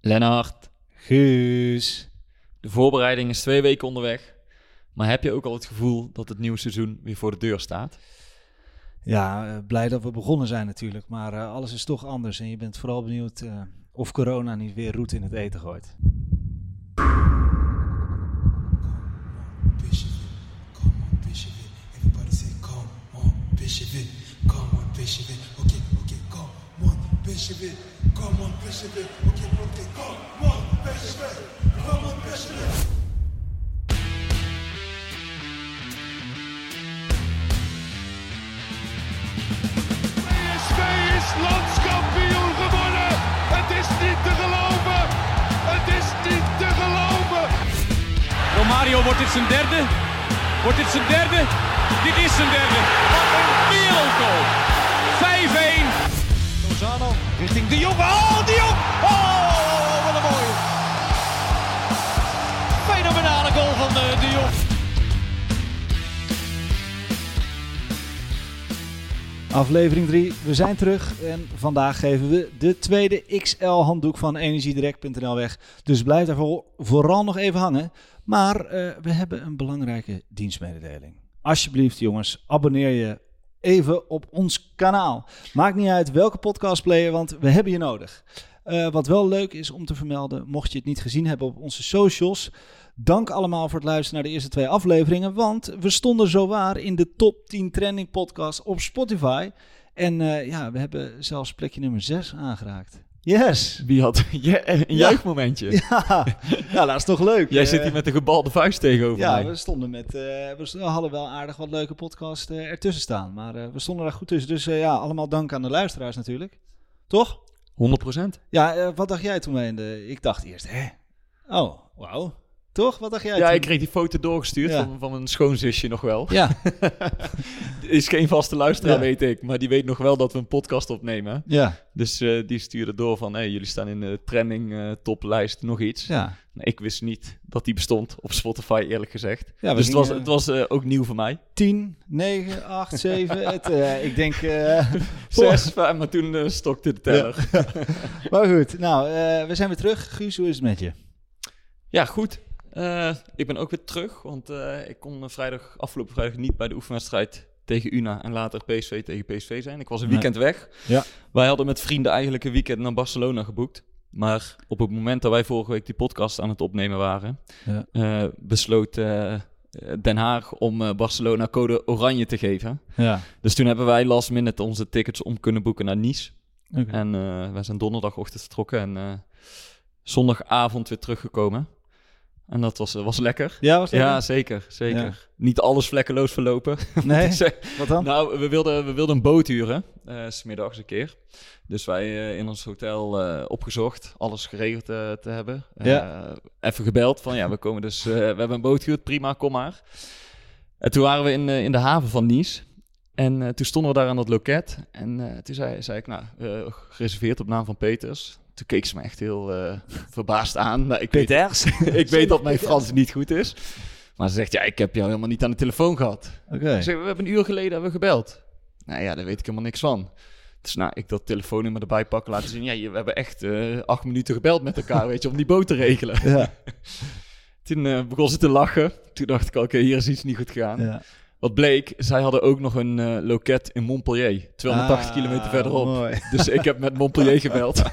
Lennart, Guus. de voorbereiding is twee weken onderweg. Maar heb je ook al het gevoel dat het nieuwe seizoen weer voor de deur staat? Ja, eh, blij dat we begonnen zijn natuurlijk. Maar eh, alles is toch anders. En je bent vooral benieuwd eh, of corona niet weer roet in het eten gooit. Come on, on, Bishop. Okay, okay, come on, Bishop. Come on, Bishop. PSV is landskampioen geworden. Het is niet te geloven. Het is niet te geloven. Romario, wordt dit zijn derde? Wordt dit zijn derde? Dit is zijn derde. Wat een wereldgoal. 5-1. De Jong. Oh, de Jong. Oh, wat een mooie. Fenomenale goal van eh, de Jong. Aflevering 3, we zijn terug. En vandaag geven we de tweede XL-handdoek van energiedirect.nl weg. Dus blijf daar voor- vooral nog even hangen. Maar eh, we hebben een belangrijke dienstmededeling. Alsjeblieft, jongens, abonneer je even op ons kanaal. Maakt niet uit welke podcastplayer, want we hebben je nodig. Eh, wat wel leuk is om te vermelden, mocht je het niet gezien hebben op onze socials. Dank allemaal voor het luisteren naar de eerste twee afleveringen. Want we stonden zowaar in de top 10 trending podcast op Spotify. En eh, ja, we hebben zelfs plekje nummer 6 aangeraakt. Yes! Wie had ja, een Ja. juichmomentje? Ja, ja dat is toch leuk. Jij Eh, zit hier met de gebalde vuist tegenover Ja, mij. we stonden met. eh, we hadden wel aardig wat leuke podcasts eh, ertussen staan. Maar we stonden daar goed tussen. Dus ja, allemaal dank aan de luisteraars natuurlijk. Toch? 100%. Ja, wat dacht jij toen wij in de. Ik dacht eerst, hè? Oh, wauw. Toch? Wat dacht jij? Ja, ik kreeg die foto doorgestuurd Ja. van, van mijn schoonzusje nog wel. Ja, Is geen vaste luisteraar, Ja. weet ik. Maar die weet nog wel dat we een podcast opnemen. ja, Dus eh, die stuurde door van... Hey, jullie staan in de trending eh, toplijst nog iets. ja. Ik wist niet dat die bestond op Spotify, eerlijk gezegd. Ja, dus het was, het was eh, ook nieuw voor mij. 10, 9, 8, 7. Het, eh, ik denk. eh, Zes, vijf, maar toen stokte de teller. Ja, maar goed, nou, we zijn weer terug. Guus, hoe is het met je? goed. Eh, ik ben ook weer terug, want eh, ik kon eh, vrijdag, afgelopen vrijdag niet bij de oefenwedstrijd tegen UNA en later PSV tegen PSV zijn. Ik was een Nee. weekend weg. Ja. Wij hadden met vrienden eigenlijk een weekend naar Barcelona geboekt. Maar op het moment dat wij vorige week die podcast aan het opnemen waren, Ja. besloot Den Haag om Barcelona code oranje te geven. Ja. Dus toen hebben wij last minute onze tickets om kunnen boeken naar Nice. Oké. En wij zijn donderdagochtend vertrokken en zondagavond weer teruggekomen. En dat was, was lekker. Ja, was? Ja, het? zeker, zeker. Ja. Niet alles vlekkeloos verlopen. Nee? Eh, Wat dan? nou, we wilden, we wilden een boot huren, eh, s smiddags een keer. Dus wij eh, in ons hotel eh, opgezocht, alles geregeld eh, te hebben. Eh, Ja. Even gebeld van, ja, we komen dus, eh, we hebben een boot gehuurd, prima, kom maar. En toen waren we in, eh, in de haven van Nice. En eh, toen stonden we daar aan dat loket. En eh, toen zei, zei ik, nou, eh, gereserveerd op naam van Peters. Toen keek ze me echt heel eh, verbaasd aan. Nou, ik weet, ik weet dat mijn Frans niet goed is. Maar ze zegt, ja, ik heb jou helemaal niet aan de telefoon gehad. Oké. Zeg, we hebben een uur geleden hebben we gebeld. Nou ja, daar weet ik helemaal niks van. Dus nou, ik dat telefoonnummer erbij pakken, laten zien. Ja, je- we hebben echt eh, acht minuten gebeld met elkaar, weet je, om die boot te regelen. Ja. Toen eh, begon ze te lachen. Toen dacht ik, oké, hier is iets niet goed gegaan. ja. Wat bleek, zij hadden ook nog een eh, loket in Montpellier. 280 Ah, kilometer verderop. mooi. Dus ik heb met Montpellier gebeld.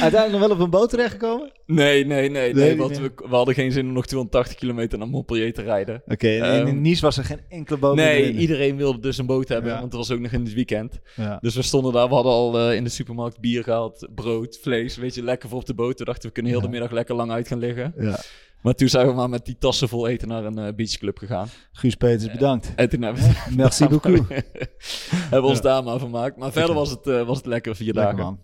Uiteindelijk nog wel op een boot terechtgekomen? nee, nee, nee. Nee, want we, we hadden geen zin om nog 280 kilometer naar Montpellier te rijden. Oké, en in Ehm, Nice was er geen enkele boot Nee, erin. iedereen wilde dus een boot hebben, Ja. want het was ook nog in het weekend. Ja. Dus we stonden daar, we hadden al eh, in de supermarkt bier gehaald, brood, vlees, weet je, lekker voor op de boot. Toen dachten we, we kunnen heel Ja. de middag lekker lang uit gaan liggen. ja. Maar toen zijn we maar met die tassen vol eten naar een eh, beachclub gegaan. Guus Peters, bedankt. En toen hebben we, Merci beaucoup. hebben we ons daar maar vermaakt. Maar verder was het, eh, was het lekker vier Lekker dagen. man.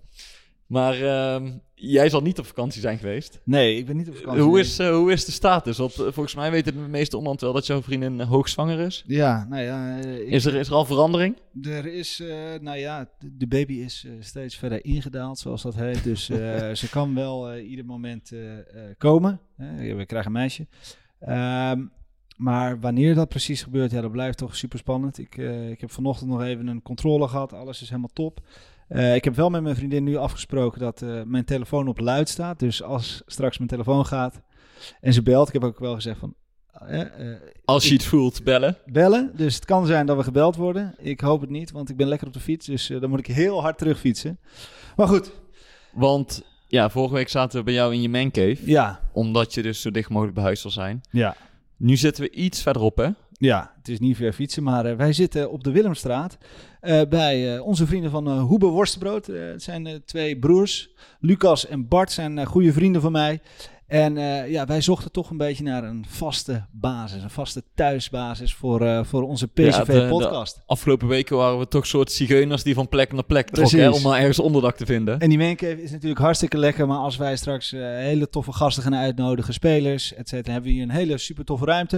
Maar ehm, jij zal niet op vakantie zijn geweest. Nee, ik ben niet op vakantie. Hoe is, eh, hoe is de status? Want eh, volgens mij weten de meeste omland wel dat jouw vriendin eh, hoogzwanger is. Ja, nou ja. ik- Is er, is er al verandering? Er is, nou ja, de, baby is steeds verder ingedaald, zoals dat heet. Dus ze kan wel ieder moment komen. We krijgen een meisje. Ehm, maar wanneer dat precies gebeurt, ja, dat blijft toch super spannend. Ik, ik heb vanochtend nog even een controle gehad. Alles is helemaal top. Eh, ik heb wel met mijn vriendin nu afgesproken dat eh, mijn telefoon op luid staat. Dus als straks mijn telefoon gaat en ze belt, ik heb ook wel gezegd van... eh, Als je het voelt, bellen. bellen. Dus het kan zijn dat we gebeld worden. Ik hoop het niet, want ik ben lekker op de fiets. Dus dan moet ik heel hard terugfietsen. Maar goed, Want ja, vorige week zaten we bij jou in je mancave. ja. Omdat je dus zo dicht mogelijk bij huis zal zijn. Ja. Nu zitten we iets verderop, hè? Ja, het is niet ver fietsen, maar wij zitten op de Willemstraat eh, bij eh, onze vrienden van eh Hoebe Worstenbrood. Het zijn twee broers, Lucas en Bart zijn goede vrienden van mij. En eh, ja, wij zochten toch een beetje naar een vaste basis, een vaste thuisbasis voor, eh, voor onze Ja, PCV-podcast. Afgelopen weken waren we toch soort zigeuners die van plek naar plek trokken, hè, om maar ergens onderdak te vinden. En die mancave is natuurlijk hartstikke lekker. Maar als wij straks eh, hele toffe gasten gaan uitnodigen, spelers, et cetera, hebben we hier een hele super toffe ruimte.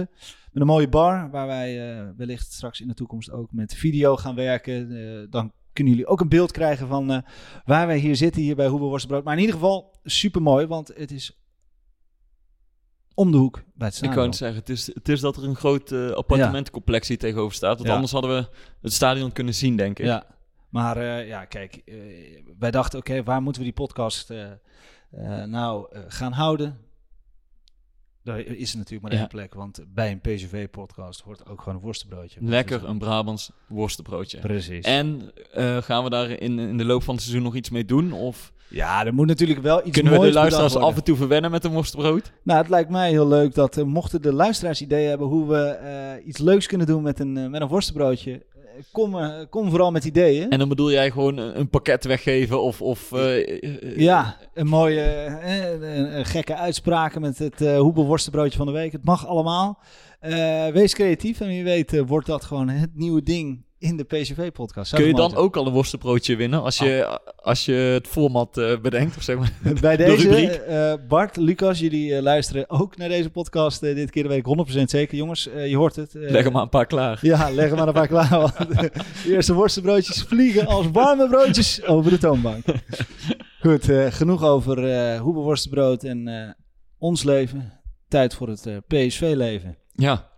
Met een mooie bar, waar wij wellicht straks in de toekomst ook met video gaan werken. Dan kunnen jullie ook een beeld krijgen van waar wij hier zitten, hier bij Hoebe Worstenbrood. Maar in ieder geval super mooi, want het is om de hoek bij het Ik stadion. wou net zeggen, het is, het is dat er een groot eh, appartementencomplex hier tegenover staat. Want Ja. anders hadden we het stadion kunnen zien, denk ik. Ja, maar eh, ja, kijk, eh, wij dachten, oké, waar moeten we die podcast eh, eh, nou eh, gaan houden? Daar is natuurlijk maar Ja. één plek, want bij een PCV-podcast hoort ook gewoon een worstenbroodje. Lekker een Brabants worstenbroodje. Precies. En eh, gaan we daar in, in de loop van het seizoen nog iets mee doen? Of ja, er moet natuurlijk wel iets kunnen we de luisteraars af en toe verwennen met een worstenbrood? Nou, het lijkt mij heel leuk dat eh, mochten de luisteraars ideeën hebben hoe we eh, iets leuks kunnen doen met een, eh, met een worstenbroodje, kom, kom vooral met ideeën. En dan bedoel jij gewoon een, pakket weggeven of... of Ja, een mooie, gekke uitspraken met het Hoebel worstenbroodje van de week. Het mag allemaal. Wees creatief en wie weet wordt dat gewoon het nieuwe ding in de PCV-podcast. Kun je dan ook al een worstenbroodje winnen als je, als je het format eh, bedenkt? Of zeg maar. Bij de deze, rubriek? eh, Bart, Lucas, jullie eh, luisteren ook naar deze podcast. dit keer weet ik 100% zeker. Jongens, je hoort het. Leg er maar een paar klaar. Ja, leg er maar een paar klaar. Want de eerste worstenbroodjes vliegen als warme broodjes over de toonbank. Goed, genoeg over eh Hoebe worstenbrood en ons leven. Tijd voor het PSV-leven. Ja,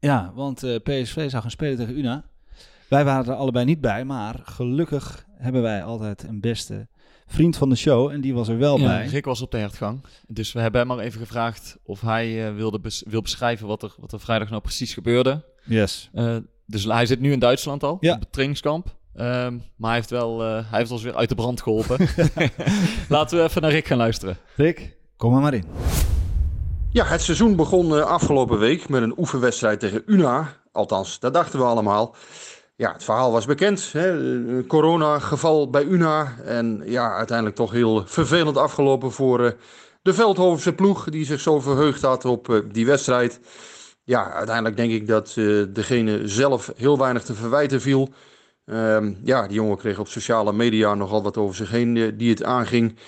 Ja, want PSV zou gaan spelen tegen UNA. Wij waren er allebei niet bij, maar gelukkig hebben wij altijd een beste vriend van de show. En die was er wel ja, bij. Rick was op de hertgang. Dus we hebben hem maar even gevraagd of hij eh, wilde bes- wil beschrijven wat er, wat er vrijdag nou precies gebeurde. Yes. Eh, dus hij zit nu in Duitsland al, Ja. op het trainingskamp. Ehm, maar hij heeft, wel, eh, hij heeft ons weer uit de brand geholpen. Laten we even naar Rick gaan luisteren. Rick, kom er maar in. Ja, het seizoen begon eh, afgelopen week met een oefenwedstrijd tegen UNA. Althans, dat dachten we allemaal. Ja, het verhaal was bekend. Hè? Coronageval bij UNA. En ja, uiteindelijk toch heel vervelend afgelopen voor eh, de Veldhovense ploeg. Die zich zo verheugd had op eh, die wedstrijd. Ja, uiteindelijk denk ik dat eh, degene zelf heel weinig te verwijten viel. Ehm, ja, die jongen kreeg op sociale media nogal wat over zich heen die het aanging.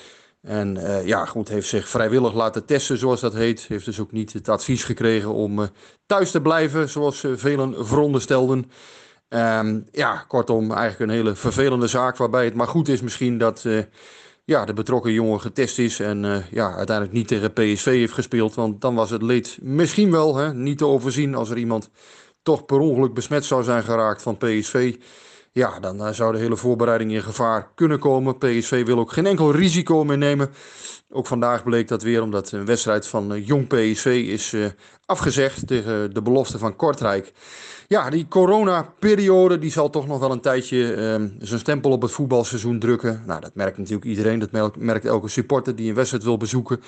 En ja, goed, heeft zich vrijwillig laten testen, zoals dat heet. Heeft dus ook niet het advies gekregen om thuis te blijven, zoals velen veronderstelden. Ehm, ja, kortom, eigenlijk een hele vervelende zaak. Waarbij het maar goed is misschien dat eh, ja, de betrokken jongen getest is. En eh, ja, uiteindelijk niet tegen PSV heeft gespeeld. Want dan was het leed misschien wel hè, niet te overzien als er iemand toch per ongeluk besmet zou zijn geraakt van PSV. Ja, dan eh, zou de hele voorbereiding in gevaar kunnen komen. PSV wil ook geen enkel risico meer nemen. Ook vandaag bleek dat weer omdat een wedstrijd van jong PSV is afgezegd tegen de belofte van Kortrijk. Ja, die coronaperiode die zal toch nog wel een tijdje ehm, zijn stempel op het voetbalseizoen drukken. Nou, dat merkt natuurlijk iedereen. Dat merkt, elke supporter die een wedstrijd wil bezoeken.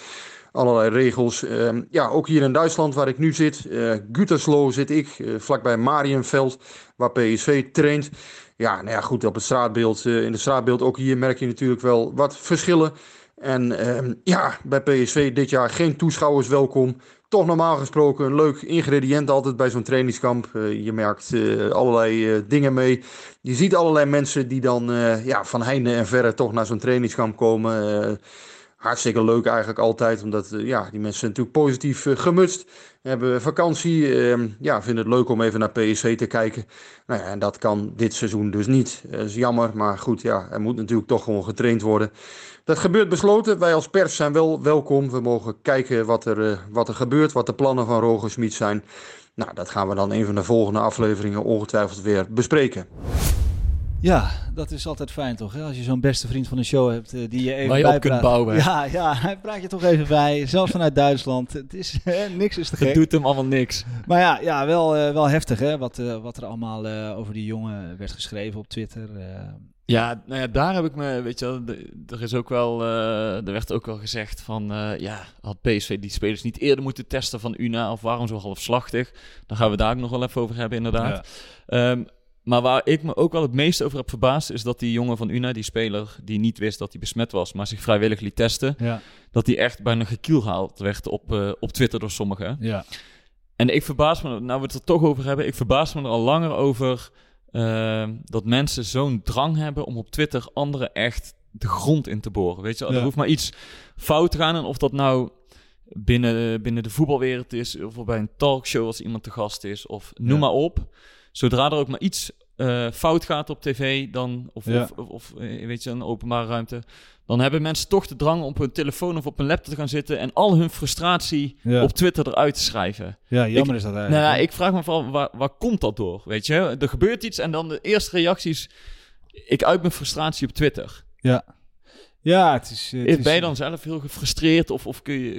Allerlei regels. Ehm, ja, ook hier in Duitsland waar ik nu zit. eh Gütersloh zit ik, eh, vlakbij Marienveld, waar PSV traint. Ja, nou ja, goed, op het straatbeeld, eh, in het straatbeeld ook hier merk je natuurlijk wel wat verschillen. En ehm, ja, bij PSV dit jaar geen toeschouwers welkom. Toch normaal gesproken een leuk ingrediënt altijd bij zo'n trainingskamp. Eh, je merkt eh, allerlei eh, dingen mee. Je ziet allerlei mensen die dan ja, van heinde en verre toch naar zo'n trainingskamp komen. Hartstikke leuk eigenlijk altijd, omdat ja, die mensen zijn natuurlijk positief gemutst. Hebben vakantie, ehm, ja, vinden het leuk om even naar PSV te kijken. Nou ja, en dat kan dit seizoen dus niet. Dat is jammer, maar goed, ja, er moet natuurlijk toch gewoon getraind worden. Dat gebeurt besloten. Wij als pers zijn wel welkom. We mogen kijken wat er, eh, wat er gebeurt, wat de plannen van Roger Smit zijn. Nou, dat gaan we dan een van de volgende afleveringen ongetwijfeld weer bespreken. Ja, dat is altijd fijn toch? Hè? Als je zo'n beste vriend van de show hebt eh, die je even Waar je op bijpraat. kunt bouwen. Ja, ja, hij praat je toch even bij. Zelfs vanuit Duitsland. Het is, niks is te Het doet hem allemaal niks. Maar ja, ja wel, eh, wel heftig hè, wat, eh, wat er allemaal eh, over die jongen werd geschreven op Twitter. Ja, nou ja, daar heb ik me, weet je wel, de- er is ook wel, eh, er werd ook wel gezegd van, eh, ja, had PSV die spelers niet eerder moeten testen van UNA of waarom zo halfslachtig? Daar gaan we daar ook nog wel even over hebben inderdaad. Ehm, maar waar ik me ook wel het meest over heb verbaasd, is dat die jongen van UNA, die speler die niet wist dat hij besmet was, maar zich vrijwillig liet testen, ja, dat hij echt bijna gekielhaald werd op, eh, op Twitter door sommigen. ja. En ik verbaas me, nou we het er toch over hebben, ik verbaas me er al langer over eh, dat mensen zo'n drang hebben om op Twitter anderen echt de grond in te boren. Weet je? Ja. er hoeft maar iets fout te gaan. En of dat nou binnen, binnen de voetbalwereld is, of bij een talkshow als iemand te gast is, of noem Ja. maar op. Zodra er ook maar iets eh, fout gaat op tv, dan, of, Ja. of, of, eh, weet je, een openbare ruimte, dan hebben mensen toch de drang om op hun telefoon of op een laptop te gaan zitten en al hun frustratie Ja. op Twitter eruit te schrijven. ja, jammer Ik- is dat Nou eigenlijk. ja, hè? ik vraag me vooral, waar, waar komt dat door? Weet je, er gebeurt iets en dan de eerste reacties. Ik uit mijn frustratie op Twitter. ja. Ja, het is... Eh, het ben je dan zelf heel gefrustreerd of, of kun je,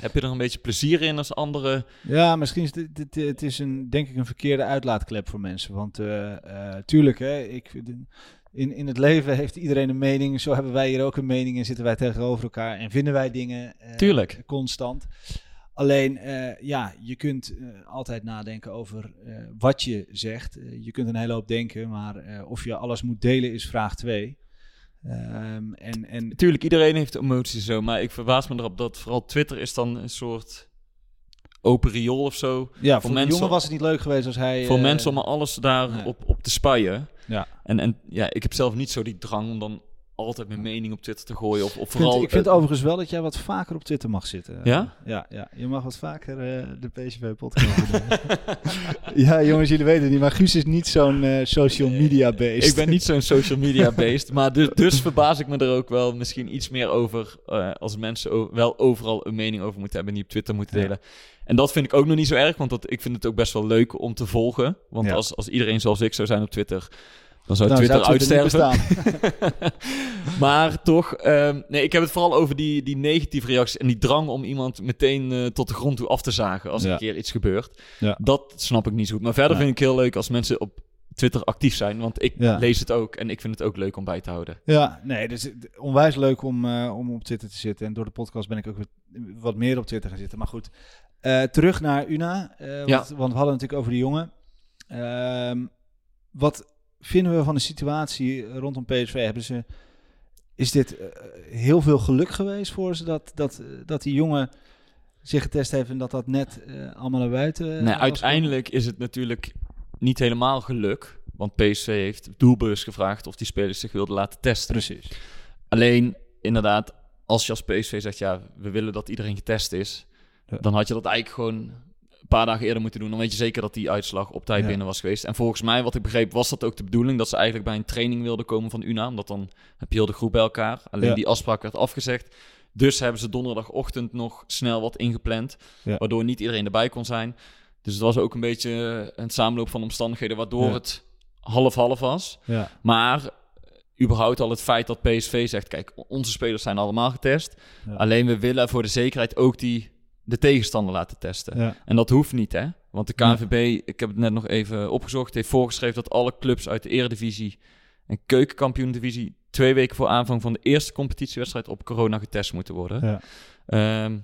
heb je er een beetje plezier in als andere. Ja, misschien is dit, dit, eh, het is een, denk ik een verkeerde uitlaatklep voor mensen. Want eh, tuurlijk, hè, ik, in, in het leven heeft iedereen een mening. Zo hebben wij hier ook een mening en zitten wij tegenover elkaar en vinden wij dingen tuurlijk. constant. Alleen, ja, je kunt altijd nadenken over wat je zegt. je kunt een hele hoop denken, maar of je alles moet delen is vraag 2. Um, en, en... Tuurlijk, iedereen heeft emoties zo, maar ik verbaas me erop dat vooral Twitter is dan een soort open riool of zo. Ja, voor, mensen, jongen was het niet leuk geweest als hij... Voor eh, mensen om alles daar op, op te spuien. Ja. En, en ja, ik heb zelf niet zo die drang om dan altijd mijn mening op Twitter te gooien. Of, of Ik vooral, vind, ik vind eh, overigens wel dat jij wat vaker op Twitter mag zitten. Ja? Ja, ja. je mag wat vaker eh, de PSV-podcast doen. ja, jongens, jullie weten het niet, maar Guus is niet zo'n eh, social media beest. Ik ben niet zo'n social media beest, maar dus, dus verbaas ik me er ook wel misschien iets meer over als mensen wel overal een mening over moeten hebben en die op Twitter moeten Ja. delen. En dat vind ik ook nog niet zo erg, want dat, ik vind het ook best wel leuk om te volgen. Want Ja. als, als iedereen zoals ik zou zijn op Twitter, dan zou Dan Twitter zou Twitter niet uitsterven. maar toch, ehm, nee, ik heb het vooral over die, die negatieve reacties en die drang om iemand meteen eh, tot de grond toe af te zagen als er Ja. een keer iets gebeurt. Ja. Dat snap ik niet zo goed. Maar verder Nee. vind ik heel leuk als mensen op Twitter actief zijn, want ik Ja. lees het ook en ik vind het ook leuk om bij te houden. Ja, nee, dus het- onwijs leuk om, eh, om op Twitter te zitten. En door de podcast ben ik ook wat meer op Twitter gaan zitten. Maar goed, eh, terug naar Una. eh, want, Ja. want we hadden het natuurlijk over die jongen. Ehm, wat vinden we van de situatie rondom PSV? Hebben ze, is dit eh, heel veel geluk geweest voor ze dat, dat, eh, dat die jongen zich getest heeft en dat dat net eh, allemaal naar buiten nee, uiteindelijk is het natuurlijk niet helemaal geluk, want PSV heeft doelbewust gevraagd of die spelers zich wilden laten testen. Precies. Alleen, inderdaad, als je als PSV zegt, ja, we willen dat iedereen getest is, Ja. dan had je dat eigenlijk gewoon paar dagen eerder moeten doen. Dan weet je zeker dat die uitslag op tijd Ja. binnen was geweest. En volgens mij, wat ik begreep, was dat ook de bedoeling, dat ze eigenlijk bij een training wilden komen van UNA, omdat dan heb je heel de groep bij elkaar. Alleen Ja. die afspraak werd afgezegd. Dus hebben ze donderdagochtend nog snel wat ingepland, Ja. waardoor niet iedereen erbij kon zijn. Dus het was ook een beetje een samenloop van omstandigheden, waardoor het half-half was. Ja, Maar überhaupt al het feit dat PSV zegt: kijk, onze spelers zijn allemaal getest. Ja. Alleen we willen voor de zekerheid ook die, de tegenstander laten testen. ja, En dat hoeft niet, hè? Want de KNVB, ik heb het net nog even opgezocht, heeft voorgeschreven dat alle clubs uit de Eredivisie en Keukenkampioen-divisie twee weken voor aanvang van de eerste competitiewedstrijd op corona getest moeten worden. ja. Ehm,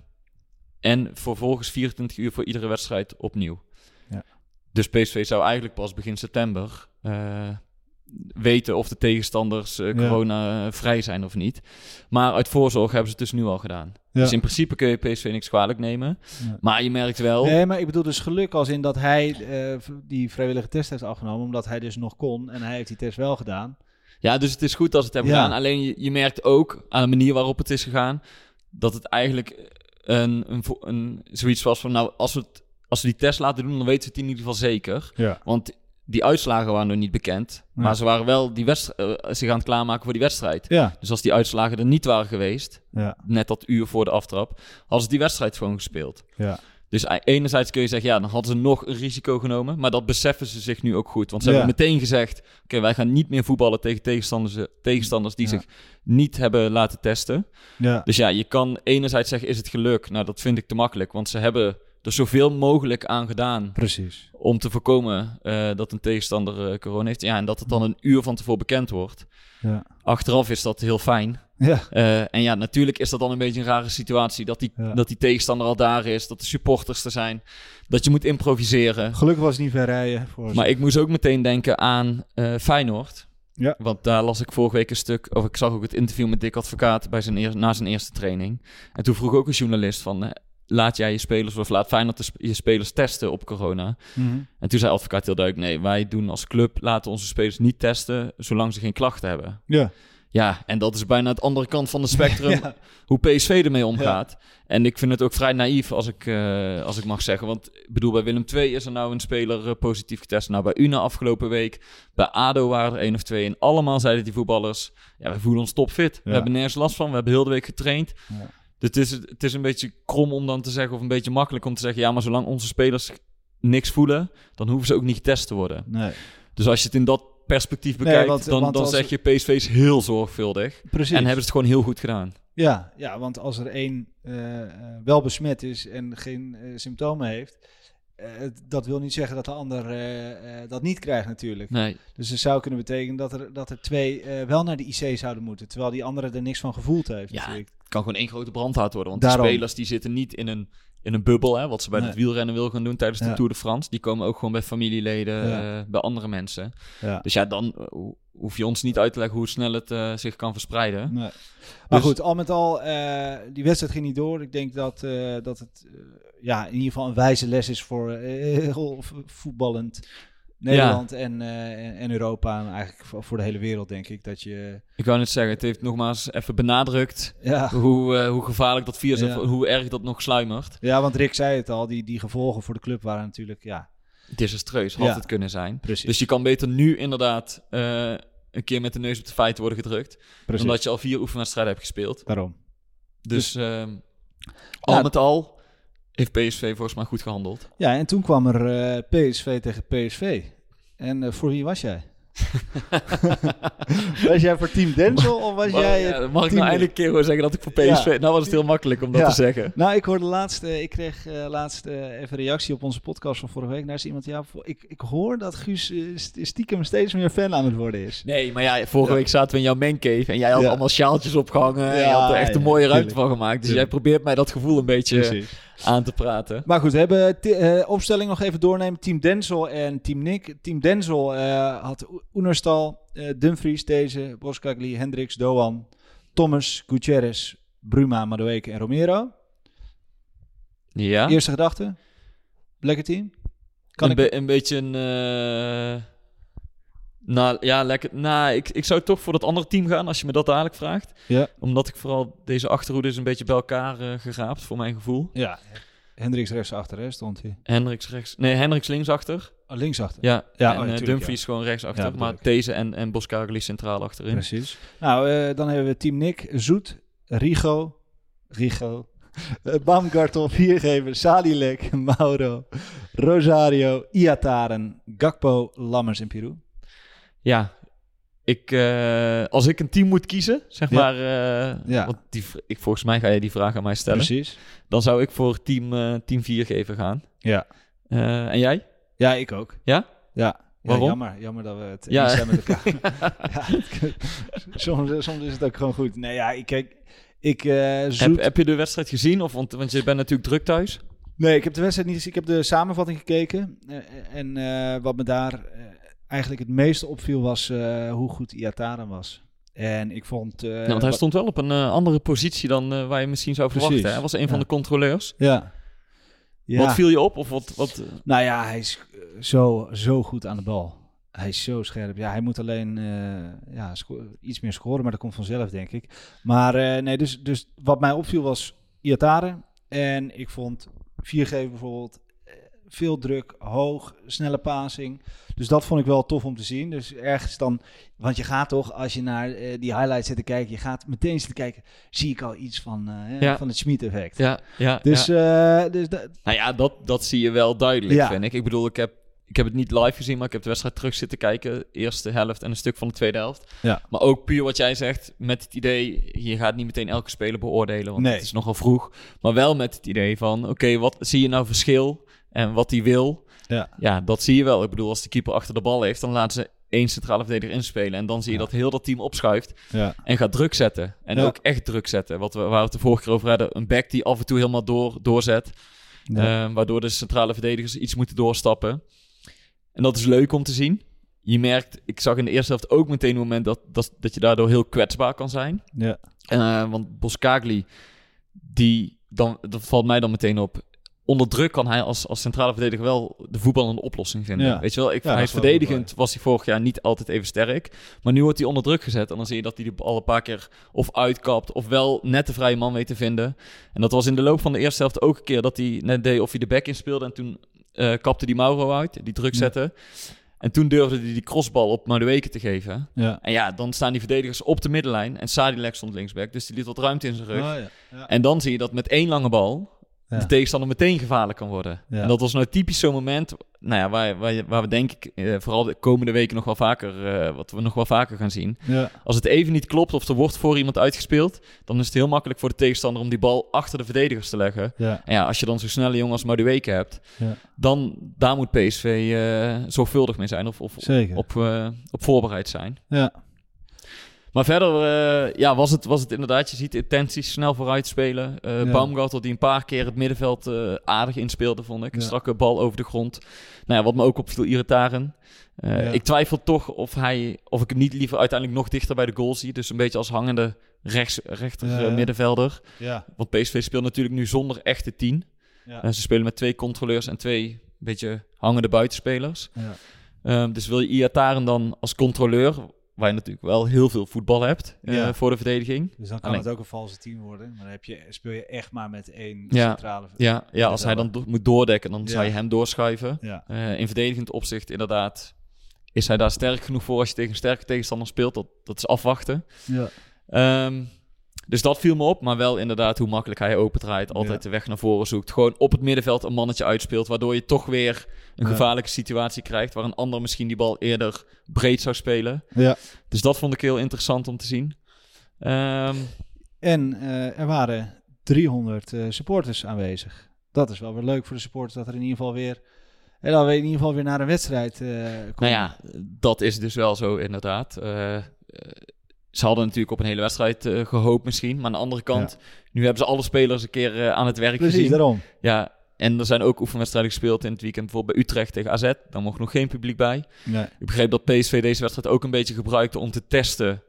en vervolgens 24 uur voor iedere wedstrijd opnieuw. Ja. Dus PSV zou eigenlijk pas begin september eh, weten of de tegenstanders eh, Ja. corona-vrij zijn of niet. Maar uit voorzorg hebben ze het dus nu al gedaan. Ja. Dus in principe kun je PSV niks kwalijk nemen. Ja. Maar je merkt wel... Nee, maar ik bedoel dus geluk als in dat hij eh, die vrijwillige test heeft afgenomen, omdat hij dus nog kon en hij heeft die test wel gedaan. Ja, dus het is goed dat ze het hebben Ja. gedaan. Alleen je, je merkt ook aan de manier waarop het is gegaan... dat het eigenlijk een, een, een, zoiets was van... nou, als we, het, als we die test laten doen, dan weten we het in ieder geval zeker. Ja. Want die uitslagen waren nog niet bekend. Ja. Maar ze waren wel die zich aan het klaarmaken voor die wedstrijd. Ja. Dus als die uitslagen er niet waren geweest... Ja. net dat uur voor de aftrap... hadden ze die wedstrijd gewoon gespeeld. Ja. Dus e- enerzijds kun je zeggen, ja, dan hadden ze nog een risico genomen. Maar dat beseffen ze zich nu ook goed. Want ze hebben meteen gezegd, oké, wij gaan niet meer voetballen tegen tegenstanders, eh, tegenstanders die zich niet hebben laten testen. Ja. Dus ja, je kan enerzijds zeggen, is het geluk? Nou, dat vind ik te makkelijk. Want ze hebben er zoveel mogelijk aan gedaan Precies. om te voorkomen eh, dat een tegenstander eh, corona heeft. Ja, en dat het dan een uur van tevoren bekend wordt. Ja. Achteraf is dat heel fijn. Ja. Eh, en ja, natuurlijk is dat dan een beetje een rare situatie. Dat die, Ja. dat die tegenstander al daar is, dat de supporters er zijn. Dat je moet improviseren. Gelukkig was het niet ver rijden voor. Maar ik moest ook meteen denken aan Feyenoord. Ja. Want daar las ik vorige week een stuk, of ik zag ook het interview met Dick Advocaat bij zijn eer- na zijn eerste training. En toen vroeg ook een journalist van, laat jij je spelers, of laat Feyenoord je spelers testen op corona? Mhm. En toen zei Advocaat heel duidelijk, nee, wij doen als club, laten onze spelers niet testen, zolang ze geen klachten hebben. Ja. Ja, en dat is bijna het andere kant van de spectrum, Ja. hoe PSV ermee omgaat. En ik vind het ook vrij naïef, als ik, eh, als ik mag zeggen. Want ik bedoel, bij Willem II is er nou een speler eh, positief getest. Nou, bij Una afgelopen week, bij ADO waren er één of twee. En allemaal zeiden die voetballers, ja, we voelen ons topfit. We hebben nergens last van, we hebben heel de week getraind. Dus het is, het is een beetje krom om dan te zeggen, of een beetje makkelijk om te zeggen... ja, maar zolang onze spelers niks voelen, dan hoeven ze ook niet getest te worden. Nee. Dus als je het in dat perspectief Nee, bekijkt, want- dan, want dan als- zeg je PSV is heel zorgvuldig. Precies. En hebben ze het gewoon heel goed gedaan. Ja, ja, want als er één eh, eh, wel besmet is en geen eh, symptomen heeft, eh, dat wil niet zeggen dat de ander eh, eh, dat niet krijgt natuurlijk. Nee, Dus het zou kunnen betekenen dat er, dat er twee wel naar de IC zouden moeten, terwijl die andere er niks van gevoeld heeft Ja, natuurlijk. het kan gewoon één grote brandhaard worden. Want Daarom. die spelers die zitten niet in een, in een bubbel, hè, wat ze bij Nee. het wielrennen wil gaan doen tijdens de Ja. Tour de France. Die komen ook gewoon bij familieleden, Ja. bij andere mensen. Ja. Dus ja, dan ho- hoef je ons niet uit te leggen hoe snel het zich kan verspreiden. Nee. Maar Dus- goed, al met al, die wedstrijd ging niet door. Ik denk dat, dat het ja, in ieder geval een wijze les is voor eh, heel voetballend Nederland en, eh, en- Europa. En eigenlijk voor, de hele wereld, denk ik. Dat je, Ik wou net zeggen, het heeft nogmaals even benadrukt ja, hoe, eh, hoe gevaarlijk dat virus is, Ja. hoe erg dat nog sluimert. ja, want Rick zei het al, die, die gevolgen voor de club waren natuurlijk, ja, Desastreus had het kunnen zijn. precies. Dus je kan beter nu inderdaad een keer met de neus op de feiten worden gedrukt. precies. Omdat je al vier oefenwedstrijden hebt gespeeld. Daarom. Dus ehm, al met al heeft PSV volgens mij goed gehandeld. Ja, en toen kwam er eh, PSV tegen PSV. En eh, voor wie was jij? was jij voor Team Denzel of was Maar, jij... ja, mag ik nou eindelijk een keer gewoon zeggen dat ik voor PSV... Ja. Nou was het heel makkelijk om dat Ja. te zeggen. Nou, ik hoorde laatst, eh, ik kreeg eh, laatst even reactie op onze podcast van vorige week. Daar is iemand, ja, ik, ik hoor dat Guus st- stiekem steeds meer fan aan het worden is. Nee, maar ja, vorige Ja. week zaten we in jouw mancave en jij had Ja. allemaal sjaaltjes opgehangen. en je had er echt een mooie ruimte tuurlijk. van gemaakt. Dus Tuurlijk. jij probeert mij dat gevoel een beetje aan te praten. Maar goed, we hebben eh, opstelling nog even doornemen. Team Denzel en Team Nick. Team Denzel eh, had Oenerstal, eh, Dumfries, deze, Boskagli, Hendricks, Doan, Thomas, Gutierrez, Bruma, Madueke en Romero. Ja, Eerste gedachte? Lekker team? Kan een, ik... be- een beetje een... eh, nou, ja, lekker. Nou, ik, ik zou toch voor dat andere team gaan als je me dat dadelijk vraagt. Ja. Omdat ik vooral deze achterhoede is een beetje bij elkaar eh, geraapt, voor mijn gevoel. Ja, Hendricks rechtsachter hè, stond hij. Hendricks rechts... Nee, Hendricks linksachter. Oh, linksachter. Ja, Ja, en oh, eh, natuurlijk, Dumfries gewoon rechtsachter. Ja, bedoel maar deze en, en Boskagli centraal achterin. Precies. Nou, eh, dan hebben we Team Nick, Zoet, Rigo, Rigo, uh, Baumgartel, Viergever, Salilek, Mauro, Rosario, Iataren, Gakpo, Lammers en Pirou. Ja, ik, eh, als ik een team moet kiezen, zeg Ja. maar, eh, Ja. want die, ik, volgens mij ga je die vraag aan mij stellen, Precies. dan zou ik voor team, eh team 4 geven gaan. Ja. En jij? Ja, ik ook. Ja? Ja. Ja, Waarom? jammer, jammer dat we het Ja. eens zijn met elkaar. soms, soms is het ook gewoon goed. Nee, ja, ik kijk, ik zoet... Heb, heb je de wedstrijd gezien? Of, want, want je bent natuurlijk druk thuis. Nee, ik heb de wedstrijd niet gezien. Ik heb de samenvatting gekeken. En wat me daar eigenlijk het meeste opviel was eh, hoe goed Iataren was. En ik vond... eh, Ja, want hij stond wel op een eh, andere positie dan waar je misschien zou Precies. verwachten. Hij was een van de controleurs. Ja. ja. Wat viel je op? Of wat, wat, Nou ja, hij is zo, zo goed aan de bal. Hij is zo scherp. Ja, hij moet alleen ja, iets meer scoren, maar dat komt vanzelf, denk ik. Maar nee, dus, dus wat mij opviel was Iatare. En ik vond viergever bijvoorbeeld veel druk, hoog, snelle passing. Dus dat vond ik wel tof om te zien. Dus ergens dan, want je gaat toch, als je naar eh, die highlights zit te kijken, je gaat meteen zitten kijken, zie ik al iets van, eh, Ja. van het Schmid-effect. ja, ja, Dus, ja. eh, dus dat, Nou ja, dat, dat zie je wel duidelijk, Ja. vind ik. Ik bedoel, ik heb, ik heb het niet live gezien, maar ik heb de wedstrijd terug zitten kijken. Eerste helft en een stuk van de tweede helft. Ja. Maar ook puur wat jij zegt, met het idee... je gaat niet meteen elke speler beoordelen, want Nee. het is nogal vroeg. Maar wel met het idee van, oké, wat zie je nou verschil en wat hij wil? ja. Ja, dat zie je wel. Ik bedoel, als de keeper achter de bal heeft, dan laten ze één centrale verdediger inspelen. En dan zie je Ja. dat heel dat team opschuift Ja. en gaat druk zetten. En Ja. ook echt druk zetten. Wat we, waar we het de vorige keer over hadden. Een back die af en toe helemaal door, doorzet. Ja. eh, waardoor de centrale verdedigers iets moeten doorstappen. En dat is leuk om te zien. Je merkt, ik zag in de eerste helft ook meteen een moment dat, dat, dat je daardoor heel kwetsbaar kan zijn. ja. Eh, want Boskagli, die dan, dat valt mij dan meteen op. Onder druk kan hij als, als centrale verdediger wel de voetbal een oplossing vinden. Ja. Weet je wel, ik, Ja, hij is verdedigend, was hij vorig jaar niet altijd even sterk. Maar nu wordt hij onder druk gezet. En dan zie je dat hij de bal een paar keer of uitkapt. Of wel net de vrije man weet te vinden. En dat was in de loop van de eerste helft ook een keer dat hij net deed of hij de back inspeelde. En toen eh, kapte die Mauro uit, die druk Ja. zette. En toen durfde hij die crossbal op Madueke te geven. Ja. En ja, dan staan die verdedigers op de middenlijn. En Sadilek stond linksback, dus die liet wat ruimte in zijn rug. Oh, ja. Ja. En dan zie je dat met één lange bal Ja. de tegenstander meteen gevaarlijk kan worden. Ja. En dat was nou typisch zo'n moment nou ja, waar, waar, waar we denk ik eh, vooral de komende weken nog wel vaker, eh, wat we nog wel vaker gaan zien. Ja. Als het even niet klopt of er wordt voor iemand uitgespeeld, dan is het heel makkelijk voor de tegenstander om die bal achter de verdedigers te leggen. Ja. En ja, als je dan zo'n snelle jongen als Madueke hebt, Ja. dan daar moet PSV eh, zorgvuldig mee zijn of, of Zeker. op, op voorbereid zijn. Ja. Maar verder eh, ja, was, het, was het inderdaad, je ziet intenties snel vooruit spelen. Ja. Baumgartel die een paar keer het middenveld eh, aardig inspeelde, vond ik. Een Ja. strakke bal over de grond. Nou ja, wat me ook opviel, Iritaren. Eh, Ja. Ik twijfel toch of, hij, of ik hem niet liever uiteindelijk nog dichter bij de goal zie. Dus een beetje als hangende rechts, rechter middenvelder. Ja. Want PSV speelt natuurlijk nu zonder echte tien. Ja. Ze spelen met twee controleurs en twee beetje hangende buitenspelers. Ja. Ehm, dus wil je Iataren dan als controleur, waar je natuurlijk wel heel veel voetbal hebt eh, Ja. voor de verdediging. Dus dan kan Alleen- het ook een valse team worden. Maar dan heb je, speel je echt maar met één Ja. centrale... Ja, ja als hij dan do- moet doordekken, dan Ja. zou je hem doorschuiven. Ja. Eh, in verdedigend opzicht inderdaad is hij daar sterk genoeg voor als je tegen een sterke tegenstander speelt. Dat, dat is afwachten. Ja. Ehm, dus dat viel me op, maar wel inderdaad hoe makkelijk hij opendraait. Altijd Ja. de weg naar voren zoekt. Gewoon op het middenveld een mannetje uitspeelt, waardoor je toch weer een gevaarlijke situatie krijgt. Waar een ander misschien die bal eerder breed zou spelen. Ja. Dus dat vond ik heel interessant om te zien. Ehm, En eh, er waren 300 eh, supporters aanwezig. Dat is wel weer leuk voor de supporters dat er in ieder geval weer... En dat we in ieder geval weer naar een wedstrijd eh komen. Nou ja, dat is dus wel zo inderdaad. Eh, eh, ze hadden natuurlijk op een hele wedstrijd eh, gehoopt misschien. Maar aan de andere kant, nu hebben ze alle spelers een keer eh, aan het werk Precies, gezien. daarom. Ja, en er zijn ook oefenwedstrijden gespeeld in het weekend. Bijvoorbeeld bij Utrecht tegen AZ. Daar mocht nog geen publiek bij. Nee. Ik begreep dat PSV deze wedstrijd ook een beetje gebruikte om te testen...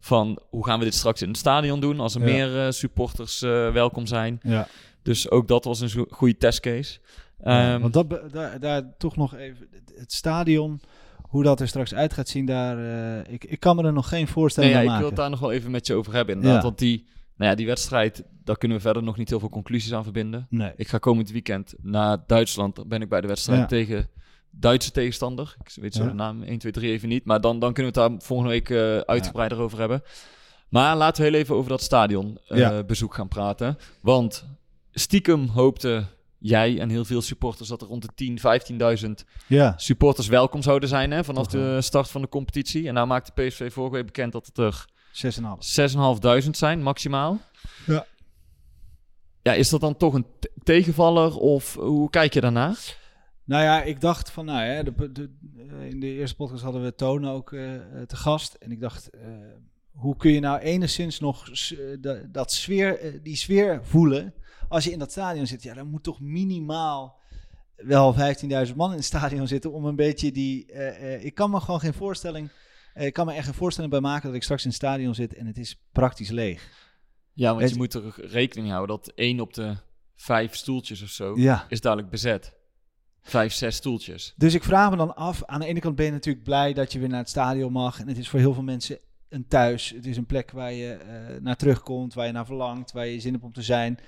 van hoe gaan we dit straks in het stadion doen... als er Ja. meer eh, supporters eh, welkom zijn. Ja. Dus ook dat was een goede testcase. Ja, Ehm, want dat, daar, daar toch nog even... Het stadion, hoe dat er straks uit gaat zien, daar... eh, ik, ik kan me er nog geen voorstelling Nee, ja, ik wil het daar nog wel even met je over hebben. Inderdaad, want die, nou ja, die wedstrijd, daar kunnen we verder nog niet heel veel conclusies aan verbinden. Nee. Ik ga komend weekend naar Duitsland. Dan ben ik bij de wedstrijd Ja. tegen Duitse tegenstander. Ik weet zo Ja. de naam 1, 2, 3 even niet. Maar dan, dan kunnen we het daar volgende week eh, uitgebreider over hebben. Maar laten we heel even over dat stadionbezoek Ja. bezoek gaan praten. Want stiekem hoopte jij en heel veel supporters dat er rond de 10, 15.000 Ja. supporters welkom zouden zijn hè, vanaf de start van de competitie. En nou maakte PSV vorige week bekend dat het er 6,5. 6.500 zijn, maximaal. Ja. Ja, is dat dan toch een te- tegenvaller of hoe kijk je daarnaar? Nou ja, ik dacht van, nou ja, de, de- eh, in de eerste podcast hadden we Toon ook eh, eh, te gast. En ik dacht, hoe kun je nou enigszins nog dat sfeer, die sfeer voelen als je in dat stadion zit? Ja, dan moet toch minimaal wel 15.000 man in het stadion zitten om een beetje die... ik kan me gewoon geen voorstelling... eh, ik kan me echt geen voorstelling bij maken dat ik straks in het stadion zit en het is praktisch leeg. Ja, want Het- je moet er rekening houden dat één op de vijf stoeltjes of zo Ja. is dadelijk bezet. Vijf, zes stoeltjes. Dus ik vraag me dan af, aan de ene kant ben je natuurlijk blij dat je weer naar het stadion mag. En het is voor heel veel mensen een thuis. Het is een plek waar je eh, naar terugkomt, waar je naar verlangt, waar je zin hebt om te zijn.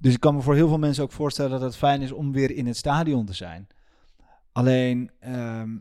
Dus ik kan me voor heel veel mensen ook voorstellen dat het fijn is om weer in het stadion te zijn. Alleen ehm,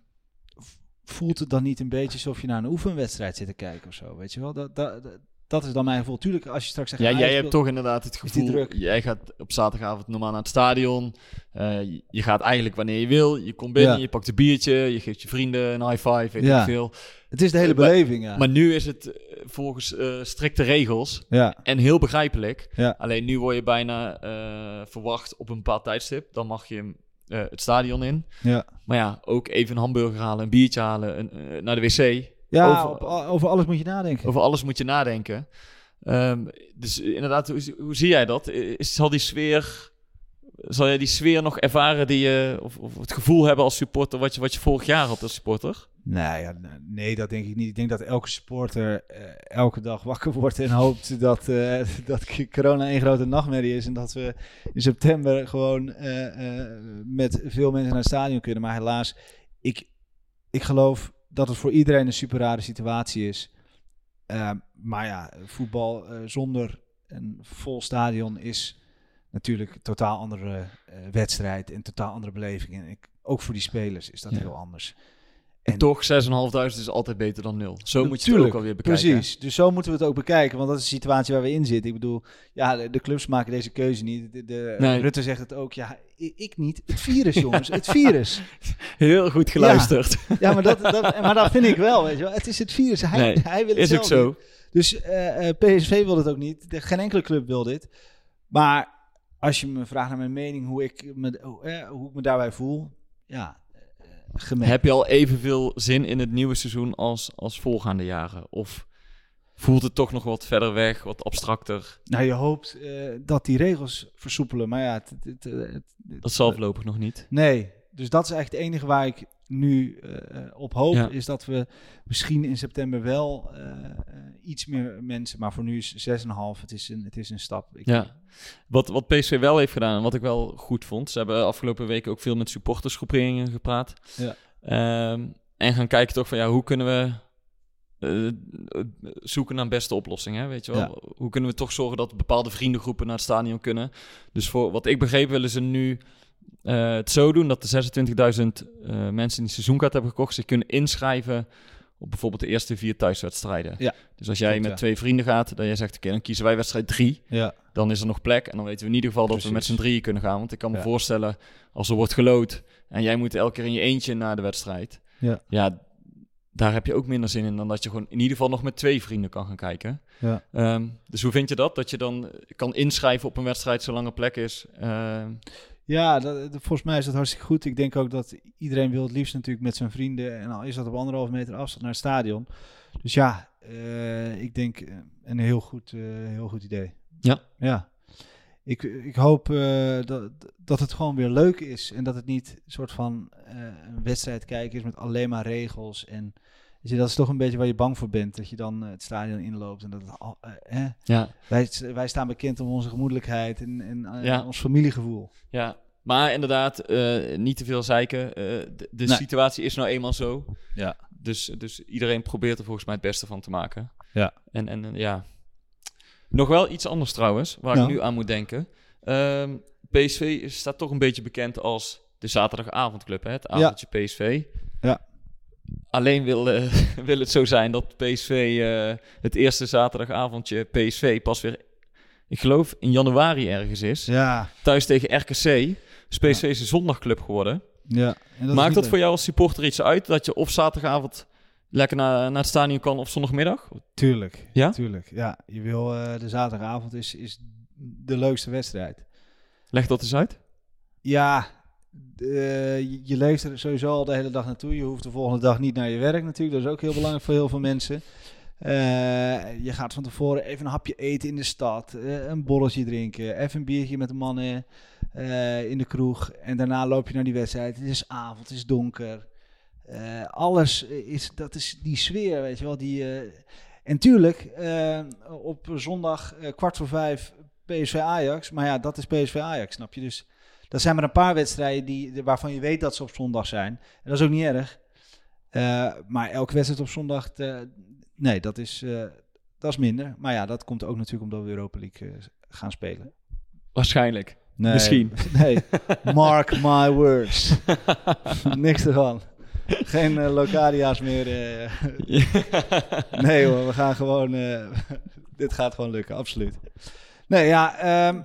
voelt het dan niet een beetje alsof je naar een oefenwedstrijd zit te kijken of zo, weet je wel? Dat, dat, dat, is dan mijn gevoel. Tuurlijk, als je straks zegt... Ja, ah, jij hebt toch inderdaad het gevoel, druk? jij gaat op zaterdagavond normaal naar het stadion. Eh, je- gaat eigenlijk wanneer je wil. Je komt binnen, Ja. je pakt een biertje, je geeft je vrienden een high five, weet Ja. ik veel. Het is de hele Maar- beleving, ja. Maar nu is het eh, volgens eh, strikte regels ja, en heel begrijpelijk. Ja. Alleen nu word je bijna eh, verwacht op een bepaald tijdstip. Dan mag je eh, het stadion in. ja. Maar ja, ook even een hamburger halen, een biertje halen, een, eh, naar de wc. Ja, Over- op- over alles moet je nadenken. Over alles moet je nadenken. Ehm, dus inderdaad, hoe, hoe zie jij dat? Is, zal die sfeer, zal jij die sfeer nog ervaren die je, of, of het gevoel hebben als supporter wat je, wat je vorig jaar had als supporter? Nee, ja, n- nee, dat denk ik niet. Ik denk dat elke supporter eh, elke dag wakker wordt en hoopt dat, eh, dat corona een grote nachtmerrie is. En dat we in september gewoon eh, met veel mensen naar het stadion kunnen. Maar helaas, ik, ik geloof dat het voor iedereen een super rare situatie is. Eh, maar ja, voetbal zonder een vol stadion is natuurlijk een totaal andere wedstrijd en totaal andere beleving. En ik, ook voor die spelers is dat Ja. heel anders. En En- toch, 6.500 is altijd beter dan nul. Zo moet je het ook alweer bekijken. Precies, dus zo moeten we het ook bekijken, want dat is de situatie waar we in zitten. Ik bedoel, ja, de, de clubs maken deze keuze niet. De, de- Nee. Rutte zegt het ook, ja, ik niet. Het virus, jongens, het virus. Heel goed geluisterd. Ja, maar dat, dat, maar dat vind ik wel, weet je wel. Het is het virus, hij, Nee, hij wil het Is ook zo. niet. Dus eh, eh, PSV wil het ook niet. De, geen enkele club wil dit. Maar als je me vraagt naar mijn mening, hoe ik me, hoe, eh, hoe ik me daarbij voel, ja, Heb je al evenveel zin in het nieuwe seizoen als, als voorgaande jaren? Of voelt het toch nog wat verder weg, wat abstracter? Nou, je hoopt eh, dat die regels versoepelen, maar ja, het, het, het- het- Dat zal voorlopig nog niet. Nee, dus dat is eigenlijk het enige waar ik nu eh, op hoop. Ja. Is dat we misschien in september wel eh, eh, iets meer mensen, maar voor nu is 6,5. Het is een, het is een stap. Ik, Ja. Wat, wat PSV wel heeft gedaan en wat ik wel goed vond. Ze hebben afgelopen weken ook veel met supportersgroeperingen gepraat. Ja. Ehm, en gaan kijken toch van ja, hoe kunnen we eh, zoeken naar beste oplossing. Hè? Weet je wel? Ja. Hoe kunnen we toch zorgen dat bepaalde vriendengroepen naar het stadion kunnen. Dus voor wat ik begreep willen ze nu eh, het zo doen dat de 26.000 eh, mensen die seizoenkaart hebben gekocht zich kunnen inschrijven op bijvoorbeeld de eerste vier thuiswedstrijden. Ja. Dus als jij met ja. twee vrienden gaat, dat jij zegt, oké, dan kiezen wij wedstrijd drie ja. dan is er nog plek. En dan weten we in ieder geval dat we met z'n drieën kunnen gaan. Want ik kan me Ja. voorstellen, als er wordt gelood en jij moet elke keer in je eentje naar de wedstrijd. Ja. ja, daar heb je ook minder zin in dan dat je gewoon in ieder geval nog met twee vrienden kan gaan kijken. Ja. Ehm, dus hoe vind je dat? Dat je dan kan inschrijven op een wedstrijd zolang er plek is. Ehm, Ja, dat, dat- volgens mij is dat hartstikke goed. Ik denk ook dat iedereen wil het liefst natuurlijk met zijn vrienden. En al is dat op anderhalve meter afstand naar het stadion. Dus ja, eh, ik denk eh, een heel goed, eh, heel goed idee. Ja. Ja. Ik, ik hoop eh, dat, dat het gewoon weer leuk is. En dat het niet een soort van eh, een wedstrijd kijken is met alleen maar regels. En je, dat is toch een beetje waar je bang voor bent. Dat je dan eh, het stadion inloopt. En dat het al, eh, ja, Wij, wij staan bekend om onze gemoedelijkheid en, en eh, Ja. ons familiegevoel. ja. Maar inderdaad, niet te veel zeiken. De de Nee. situatie is nou eenmaal zo. Ja. Dus, dus iedereen probeert er volgens mij het beste van te maken. Ja. En, en ja. Nog wel iets anders trouwens, waar Ja. ik nu aan moet denken. Ehm, PSV staat toch een beetje bekend als de zaterdagavondclub, hè? het avondje PSV. Ja. Alleen wil, eh, wil het zo zijn dat PSV eh, het eerste zaterdagavondje PSV pas weer, ik geloof in januari ergens is. Ja, Thuis tegen RKC. Dus PSV is een zondagclub geworden. ja. En dat Maakt dat leuk. voor jou als supporter iets uit dat je of zaterdagavond lekker naar, naar het stadion kan of zondagmiddag? Tuurlijk. Ja? Tuurlijk. Ja, je wil eh, de zaterdagavond is, is de leukste wedstrijd. Leg dat eens uit. Ja, eh, je, leeft er sowieso al de hele dag naartoe. Je hoeft de volgende dag niet naar je werk natuurlijk. Dat is ook heel belangrijk voor heel veel mensen. Eh, je gaat van tevoren even een hapje eten in de stad. eh, een borreltje drinken. Even een biertje met de mannen. in de kroeg. En daarna loop je naar die wedstrijd. Het is avond, het is donker. Alles is, dat is die sfeer, weet je wel. Die, en tuurlijk, op zondag kwart voor vijf PSV Ajax. Maar ja, dat is PSV Ajax, snap je? Dus dat zijn maar een paar wedstrijden die, waarvan je weet dat ze op zondag zijn. En dat is ook niet erg. Eh, maar elke wedstrijd op zondag, eh, nee, dat is, eh, dat is minder. Maar ja, dat komt ook natuurlijk omdat we Europa League gaan spelen. Waarschijnlijk. Nee, Misschien. Nee, mark my words. Niks ervan. Geen Locadia's meer. nee hoor, we gaan gewoon... dit gaat gewoon lukken, absoluut. Nee, ja, ehm,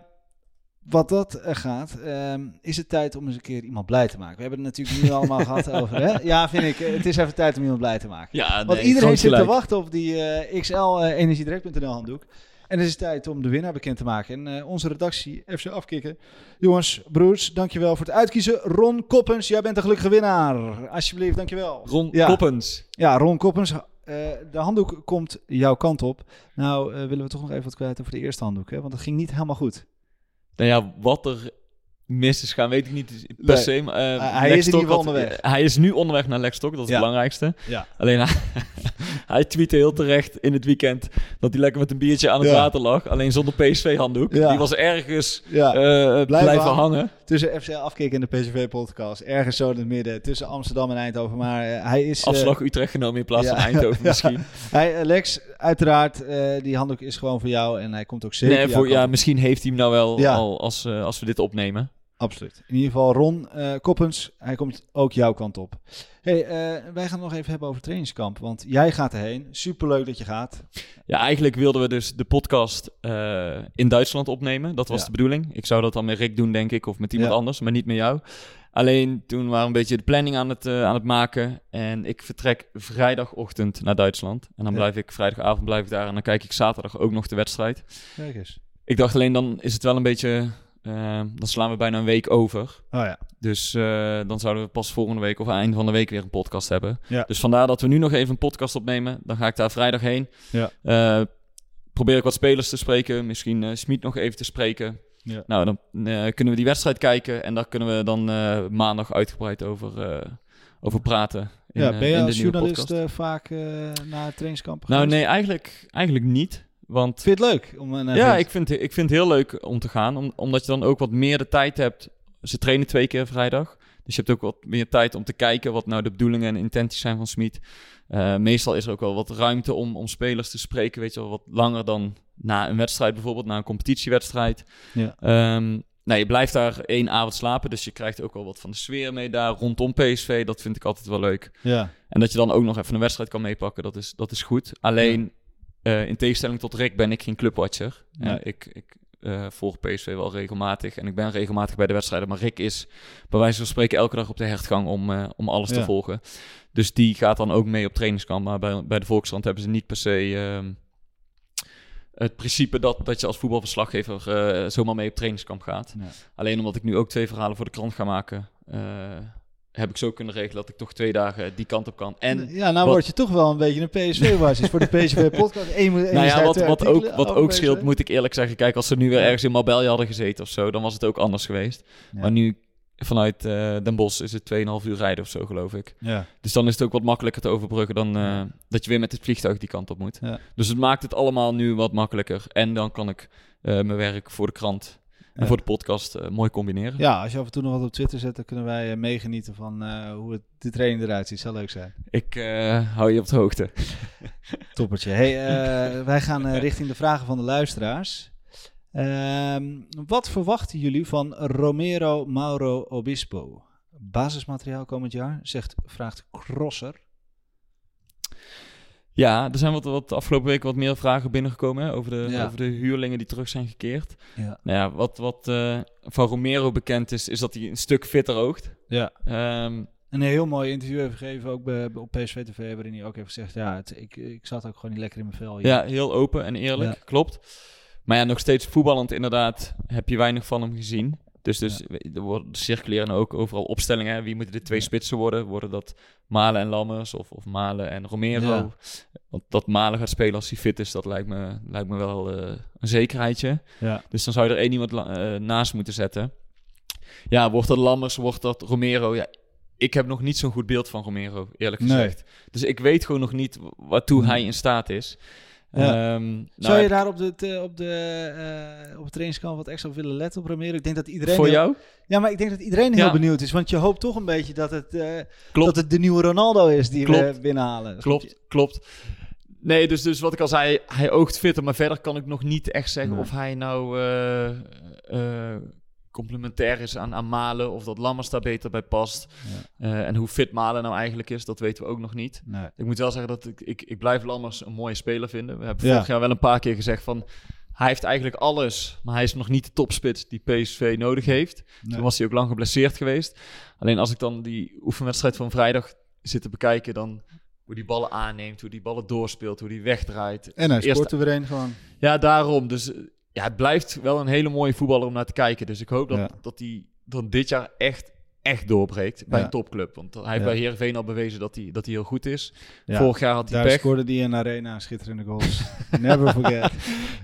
wat dat eh, gaat, ehm, is het tijd om eens een keer iemand blij te maken. We hebben het natuurlijk nu allemaal gehad over, hè? Ja, vind ik. Het is even tijd om iemand blij te maken. Ja, Want nee, iedereen groot zit te wachten op die eh, XL eh, energiedirect.nl handdoek. En het is tijd om de winnaar bekend te maken. En onze redactie, FC Afkikken. Jongens, broers, dankjewel voor het uitkiezen. Ron Koppens, jij bent de gelukkige winnaar. Alsjeblieft, dankjewel. Ron Ja. Koppens. Ja, Ron Koppens, de handdoek komt jouw kant op. Nou, willen we toch nog even wat kwijt over de eerste handdoek, hè? Want dat ging niet helemaal goed. Nou ja, wat er mis is gaan, weet ik niet per se. Maar, eh, Hij- Lex is onderweg. Hij is nu onderweg naar Lex Stok, dat is Ja. het belangrijkste. Ja. Alleen hij, hij tweette heel terecht in het weekend dat hij lekker met een biertje aan het Ja. water lag. Alleen zonder PSV-handdoek. Die was ergens eh, blijven, hangen. hangen. tussen FC Afkikken en de PSV-podcast. Ergens zo in het midden, tussen Amsterdam en Eindhoven. Maar eh, hij is... Afslag Utrecht genomen in plaats van Eindhoven misschien. Hij, Lex, uiteraard, die handdoek is gewoon voor jou. En hij komt ook zeker Nee, voor, ja, misschien heeft hij hem nou wel al als, als we dit opnemen. Absoluut. In ieder geval Ron eh, Koppens, hij komt ook jouw kant op. Hey, eh, wij gaan het nog even hebben over trainingskamp. Want jij gaat erheen. Superleuk dat je gaat. Ja, eigenlijk wilden we dus de podcast eh, in Duitsland opnemen. Dat was Ja. de bedoeling. Ik zou dat dan met Rick doen, denk ik, of met iemand Ja. anders, maar niet met jou. Alleen toen waren we een beetje de planning aan het, aan het maken. En ik vertrek vrijdagochtend naar Duitsland. En dan Ja. blijf ik vrijdagavond blijf ik daar. En dan kijk ik zaterdag ook nog de wedstrijd. Kijk eens. Ik dacht alleen, dan is het wel een beetje... eh, dan slaan we bijna een week over. Oh ja. Dus eh, dan zouden we pas volgende week of einde van de week weer een podcast hebben. Ja. Dus vandaar dat we nu nog even een podcast opnemen. Dan ga ik daar vrijdag heen. Ja. Eh, probeer ik wat spelers te spreken. Misschien eh Smit nog even te spreken. Ja. Nou, dan kunnen we die wedstrijd kijken. En daar kunnen we dan maandag uitgebreid over, over praten. In, ja, ben je als journalist vaak naar het trainingskamp Nou, nee, eigenlijk, eigenlijk niet. Want Vind je het leuk? Om, naar ja, ik vind, ik vind het heel leuk om te gaan. Om, omdat je dan ook wat meer de tijd hebt. Ze trainen twee keer vrijdag. Dus je hebt ook wat meer tijd om te kijken wat nou de bedoelingen en intenties zijn van Smit. Eh, meestal is er ook wel wat ruimte om, om spelers te spreken. Weet je wel, wat langer dan na een wedstrijd bijvoorbeeld, na een competitiewedstrijd. Ja. Ehm, nou, je blijft daar één avond slapen. Dus je krijgt ook wel wat van de sfeer mee daar rondom PSV. Dat vind ik altijd wel leuk. Ja. En dat je dan ook nog even een wedstrijd kan meepakken, dat is, dat is goed. Alleen, eh, in tegenstelling tot Rick ben ik geen clubwatcher. Eh, Nee. ik ik eh, volg PSV wel regelmatig en ik ben regelmatig bij de wedstrijden. Maar Rick is bij wijze van spreken elke dag op de hertgang om, om alles te volgen. Dus die gaat dan ook mee op trainingskamp. Maar bij, bij de Volkskrant hebben ze niet per se... ehm, het principe dat, dat je als voetbalverslaggever zomaar mee op trainingskamp gaat. Ja. Alleen omdat ik nu ook twee verhalen voor de krant ga maken, heb ik zo kunnen regelen dat ik toch twee dagen die kant op kan. En ja, nou wat- word je toch wel een beetje een PSV-basis voor de PSV-podcast. Eén nou ja, wat, de wat ook, wat ook PSV. scheelt, moet ik eerlijk zeggen. Kijk, als ze nu weer ergens in Marbella hadden gezeten of zo, dan was het ook anders geweest. Ja. Maar nu vanuit eh, Den Bosch is het 2,5 uur rijden of zo, geloof ik. Ja. Dus dan is het ook wat makkelijker te overbruggen dan eh, dat je weer met het vliegtuig die kant op moet. Ja. Dus het maakt het allemaal nu wat makkelijker. En dan kan ik eh, mijn werk voor de krant en voor de podcast eh, mooi combineren. ja, als je af en toe nog wat op Twitter zet, dan kunnen wij eh, meegenieten van eh, hoe het, de training eruit ziet. Zou leuk zijn. Ik hou je op de hoogte. Toppertje. Hey, wij gaan richting de vragen van de luisteraars. Ehm, wat verwachten jullie van Romero Mauro Obispo? Basismateriaal komend jaar, zegt, vraagt Crosser. Ja, er zijn wat, wat de afgelopen weken wat meer vragen binnengekomen hè, over, de, Ja. over de huurlingen die terug zijn gekeerd. Ja. Nou ja, wat, wat eh, van Romero bekend is, is dat hij een stuk fitter oogt. ja. Ehm, Een heel mooi interview heeft gegeven, ook bij, op PSV TV, waarin hij ook heeft gezegd, ja, het, ik, ik zat ook gewoon niet lekker in mijn vel. hier. ja, heel open en eerlijk, Ja. klopt. Maar ja, nog steeds voetballend inderdaad heb je weinig van hem gezien. Dus, dus er worden er circuleren ook overal opstellingen. Hè. Wie moeten de twee Ja. spitsen worden? Worden dat Malen en Lammers of, of Malen en Romero? Ja. Want dat Malen gaat spelen als hij fit is, dat lijkt me, lijkt me wel eh, een zekerheidje. Ja. Dus dan zou je er één iemand eh, naast moeten zetten. Ja, wordt dat Lammers, wordt dat Romero? Ja, ik heb nog niet zo'n goed beeld van Romero, eerlijk Nee. gezegd. Dus ik weet gewoon nog niet waartoe Nee. hij in staat is. Ja. Ehm, nou, Zou je daar op de, op de, eh, op het trainingskamp wat extra op willen letten op Romero? Ik denk dat iedereen... voor heel- jou? Ja, maar ik denk dat iedereen Ja. heel benieuwd is. Want je hoopt toch een beetje dat het, eh, dat het de nieuwe Ronaldo is die Klopt. we binnenhalen. Klopt, klopt. Nee, dus, dus wat ik al zei, hij oogt fitter. Maar verder kan ik nog niet echt zeggen Nee. of hij nou eh, complementair is aan, aan Malen. Of dat Lammers daar beter bij past. Eh, en hoe fit Malen nou eigenlijk is, dat weten we ook nog niet. Nee. Ik moet wel zeggen dat ik, ik, ik blijf Lammers een mooie speler vinden. We hebben Ja. vorig jaar wel een paar keer gezegd van... Hij heeft eigenlijk alles, maar hij is nog niet de topspits die PSV nodig heeft. Nee. Toen was hij ook lang geblesseerd geweest. Alleen als ik dan die oefenwedstrijd van vrijdag zit te bekijken... dan hoe die ballen aanneemt, hoe die ballen doorspeelt, hoe die wegdraait. En hij scoort er weer een gewoon. Ja, daarom. Dus ja, het blijft wel een hele mooie voetballer om naar te kijken. Dus ik hoop dat, Ja. dat hij dan dit jaar echt, echt doorbreekt bij Ja. een topclub. Want hij heeft Ja. bij Heerenveen al bewezen dat hij, dat hij heel goed is. Ja. Vorig jaar had hij Daar pech. scoorde hij in Arena schitterende goals. Never forget.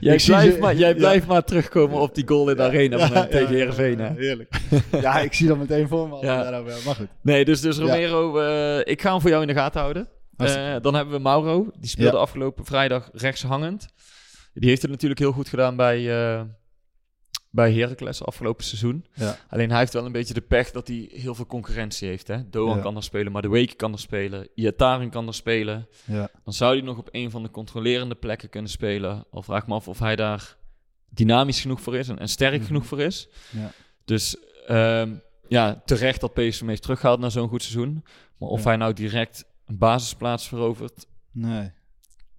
Jij, Ik blijft, ze- maar, jij ja. blijft maar terugkomen op die goal in de arena van hem Ja, tegen Heerenveen. ja, hè? Heerlijk. Ja, ik zie dat meteen voor me. Ja. Maar goed. Nee, dus, dus Ja. Romero, eh, ik ga hem voor jou in de gaten houden. Eh, dan hebben we Mauro. Die speelde Ja. afgelopen vrijdag rechtshangend. Die heeft het natuurlijk heel goed gedaan bij, eh bij Heracles afgelopen seizoen. Ja. Alleen hij heeft wel een beetje de pech dat hij heel veel concurrentie heeft. Hè? Doan Ja. kan er spelen, maar de Wake kan er spelen. Iataren kan er spelen. Ja. Dan zou hij nog op een van de controlerende plekken kunnen spelen. Al vraag me af of hij daar dynamisch genoeg voor is en, en sterk Mhm. genoeg voor is. Ja. Dus ehm, ja, terecht dat PSV heeft teruggehaald na zo'n goed seizoen. Maar of hij nou direct een basisplaats verovert, Nee,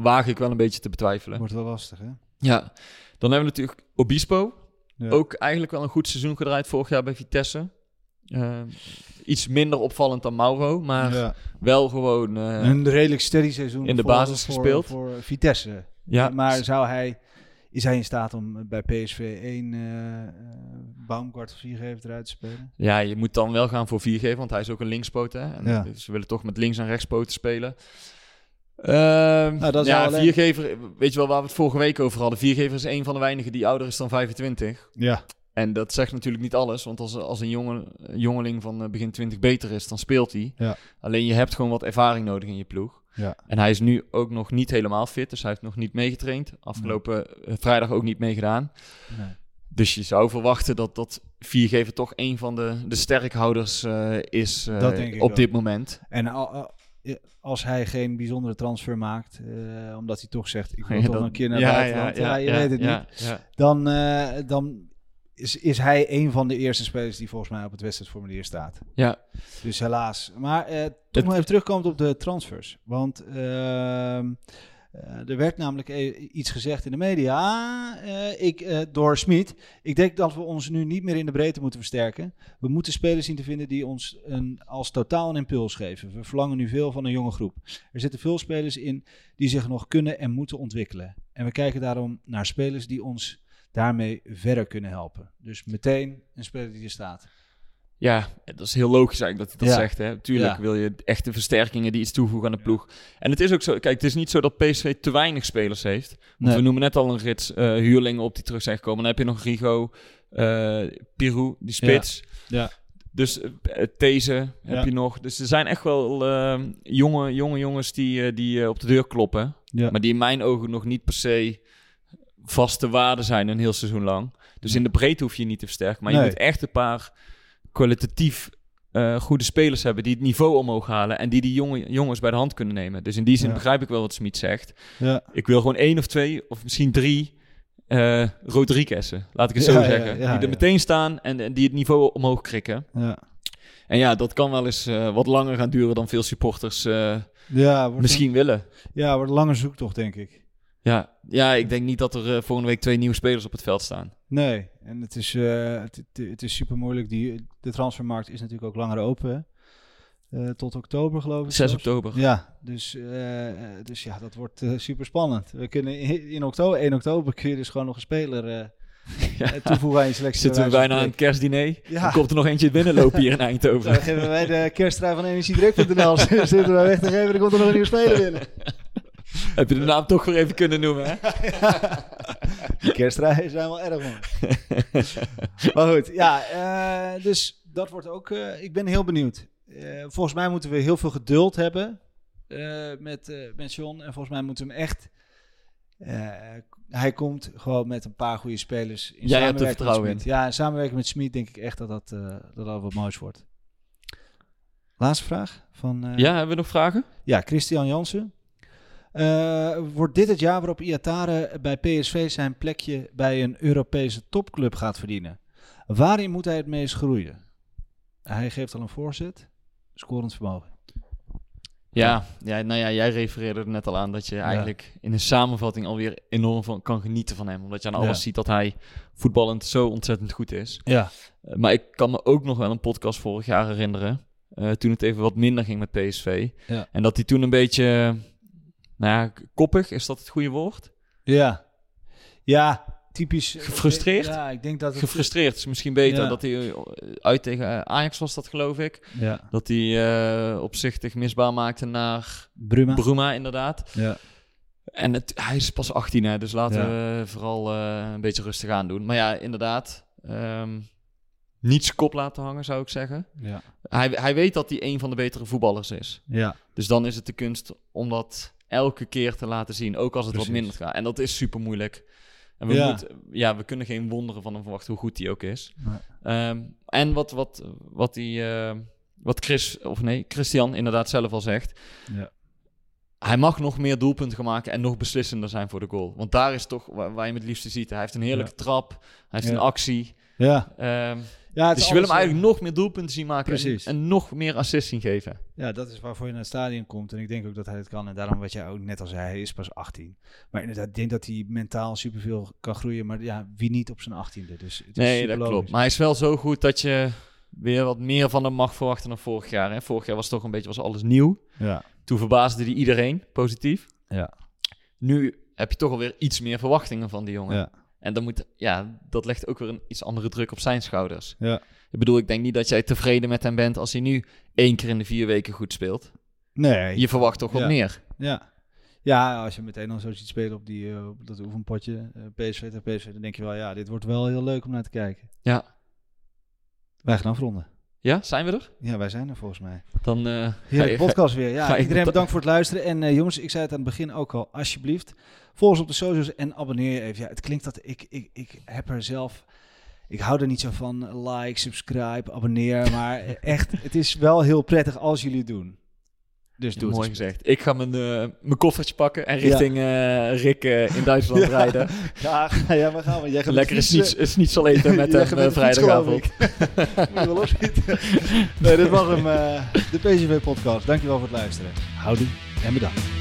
waag ik wel een beetje te betwijfelen. wordt wel lastig hè? Ja, dan hebben we natuurlijk Obispo. Ja. Ook eigenlijk wel een goed seizoen gedraaid vorig jaar bij Vitesse. Ehm, iets minder opvallend dan Mauro, maar Ja. wel gewoon... eh, Een redelijk steady seizoen. in de voor- basis voor, gespeeld. Voor Vitesse. ja, Maar zou hij, is hij in staat om bij PSV één eh eh, Baumgart of Viergever eruit te spelen? Ja, je moet dan wel gaan voor viergever, want hij is ook een linkspoot. Hè? En Ja. Ze willen toch met links- en rechtspoten spelen. Ehm, Nou, dat is ja, alleen- viergever, weet je wel waar we het vorige week over hadden? Viergever is een van de weinigen die ouder is dan 25. Ja. En dat zegt natuurlijk niet alles, want als, als een jongen, een jongeling van eh, begin 20 beter is, dan speelt hij. Ja. Alleen je hebt gewoon wat ervaring nodig in je ploeg. Ja. En hij is nu ook nog niet helemaal fit, dus hij heeft nog niet meegetraind. Afgelopen eh, vrijdag ook niet meegedaan. Nee. Dus je zou verwachten dat dat viergever toch een van de, de sterkhouders eh, is eh, Dat denk ik op ook. dit moment. En al- als hij geen bijzondere transfer maakt, eh, omdat hij toch zegt, ik wil Ja, toch een keer naar ja, buitenland, ja, ja, je weet het niet, dan, eh, dan is, is hij een van de eerste spelers die volgens mij op het wedstrijdformulier staat. Ja. Dus helaas. Maar eh, toch Het- nog even terugkomend op de transfers. Want eh, er werd namelijk e- iets gezegd in de media Ah, eh, ik, eh, door Smit. Ik denk dat we ons nu niet meer in de breedte moeten versterken. We moeten spelers zien te vinden die ons een, als totaal een impuls geven. We verlangen nu veel van een jonge groep. Er zitten veel spelers in die zich nog kunnen en moeten ontwikkelen. En we kijken daarom naar spelers die ons daarmee verder kunnen helpen. Dus meteen een speler die er staat. Ja, dat is heel logisch eigenlijk dat hij dat Ja. zegt. Hè. Tuurlijk Ja. wil je echte versterkingen die iets toevoegen aan de ploeg. En het is ook zo, kijk, het is niet zo dat PSV te weinig spelers heeft. Want Nee. we noemen net al een rits eh, huurlingen op die terug zijn gekomen. Dan heb je nog Rigo, eh Pirou, die spits. Ja. Dus eh, These heb je nog. Dus er zijn echt wel eh, jonge, jonge jongens die, eh, die eh, op de deur kloppen. Ja. Maar die in mijn ogen nog niet per se vaste waarde zijn een heel seizoen lang. Dus in de breedte hoef je niet te versterken. Maar je moet echt een paar kwalitatief eh, goede spelers hebben die het niveau omhoog halen. En die die jonge jongens bij de hand kunnen nemen. Dus in die zin Ja. begrijp ik wel wat Smit zegt. Ja. Ik wil gewoon één of twee of misschien drie Rodriguez'en, laat ik het zo Ja, zeggen. die er meteen staan en, en die het niveau omhoog krikken. Ja. En ja, dat kan wel eens eh, wat langer gaan duren dan veel supporters misschien willen. Ja, wordt een lange zoektocht, denk ik. Ja, ja, ik denk niet dat er eh, volgende week twee nieuwe spelers op het veld staan. Nee, en het is, eh, het, is super moeilijk. Die, de transfermarkt is natuurlijk ook langer open. Eh, tot oktober, geloof ik. 6 zelfs. oktober. Ja, dus, dus ja, dat wordt super spannend. We kunnen in, in oktober, 1 oktober kun je dus gewoon nog een speler Ja. toevoegen aan je selectie. Zitten we bijna aan het kerstdiner? Ja. Dan komt er nog eentje binnenlopen hier in Eindhoven. Dan geven wij de kersttrui van energiedruk.nl. Zitten wij weg te geven, dan komt er nog een nieuwe speler binnen. Heb je de naam toch weer even kunnen noemen, hè? Die kerstrijen zijn wel erg mooi. maar goed, ja, eh, dus dat wordt ook... eh, ik ben heel benieuwd. Eh, volgens mij moeten we heel veel geduld hebben met, met John. En volgens mij moeten we hem echt... hij komt gewoon met een paar goede spelers. In Jij hebt er samenwerking vertrouwen. Ja, in samenwerking met Smit denk ik echt dat dat, dat, dat wat moois wordt. Laatste vraag van... Ja, hebben we nog vragen? ja, Christian Jansen. Eh, wordt dit het jaar waarop Iatare bij PSV zijn plekje bij een Europese topclub gaat verdienen? Waarin moet hij het meest groeien? Hij geeft al een voorzet. Scorend vermogen. Ja, ja, nou ja, jij refereerde er net al aan dat je eigenlijk in een samenvatting alweer enorm van kan genieten van hem. Omdat je aan alles Ja. ziet dat hij voetballend zo ontzettend goed is. Ja. Eh, maar ik kan me ook nog wel een podcast vorig jaar herinneren. eh, toen het even wat minder ging met PSV. Ja. En dat hij toen een beetje, nou ja, koppig, is dat het goede woord? Ja. Ja, typisch. Gefrustreerd? Ja, ik denk dat het... Gefrustreerd is misschien beter. Ja. Dat hij eh, uit tegen eh, Ajax was dat geloof ik. Ja. Dat hij eh, opzichtig misbaar maakte naar Bruma. Bruma inderdaad. ja. En het, hij is pas 18, hè, dus laten Ja. we vooral eh, een beetje rustig aan doen. Maar ja, inderdaad. ehm niet zijn kop laten hangen, zou ik zeggen. Ja. Hij, hij weet dat hij een van de betere voetballers is. Ja. Dus dan is het de kunst om dat elke keer te laten zien. Ook als het Precies. wat minder gaat. En dat is super moeilijk. En we, Ja. moeten, ja, we kunnen geen wonderen van hem verwachten hoe goed hij ook is. Nee. Ehm, en wat, wat, wat, die, eh, wat Chris, of nee, Christian inderdaad zelf al zegt. Ja. Hij mag nog meer doelpunten gaan maken en nog beslissender zijn voor de goal. Want daar is toch waar, waar je hem het liefste ziet. Hij heeft een heerlijke trap. Hij heeft een actie. Ja. Ehm, ja het dus je wil hem eigenlijk nog meer doelpunten zien maken. En, Precies. en nog meer assists zien geven. Ja, dat is waarvoor je naar het stadion komt. En ik denk ook dat hij het kan. En daarom wat jij ook net al zei, hij is pas 18. Maar inderdaad, ik denk dat hij mentaal superveel kan groeien. Maar ja, wie niet op zijn 18e? Dus het Nee, dat klopt. Maar hij is wel zo goed dat je weer wat meer van hem mag verwachten dan vorig jaar. Hè? Vorig jaar was toch een beetje was alles nieuw. Ja. Toen verbaasde hij iedereen positief. Ja. Nu heb je toch alweer iets meer verwachtingen van die jongen. Ja. En dan moet, ja, dat legt ook weer een iets andere druk op zijn schouders. Ja. Ik bedoel, ik denk niet dat jij tevreden met hem bent als hij nu één keer in de vier weken goed speelt. Nee. Je verwacht toch wat Ja. meer. Ja. Ja, als je meteen dan zo ziet spelen op, die, eh, op dat oefenpotje, eh, PSV tegen PSV, dan denk je wel, ja, dit wordt wel heel leuk om naar te kijken. Ja. Wij gaan afronden. Ja, zijn we er? Ja, wij zijn er volgens mij. Dan eh, ga Heerlijke je- podcast weer. Ja, iedereen bedankt voor het luisteren. En eh, jongens, ik zei het aan het begin ook al, alsjeblieft, volg ons op de socials en abonneer je even. Ja, het klinkt dat ik, ik, ik heb er zelf, ik hou er niet zo van, like, subscribe, abonneer. Maar echt, het is wel heel prettig als jullie het doen. Dus doe Mooi het. gezegd. Ik ga mijn, eh, mijn koffertje pakken en richting eh, Rick eh, in Duitsland Ja. rijden. Ja, ja, we gaan. Jij gaat Lekker een een schnitzel eten met hem fiets, vrijdagavond. Moet je wel opschieten. Nee, dit was hem, eh, de PCV-podcast. Dankjewel voor het luisteren. Houdoe en bedankt.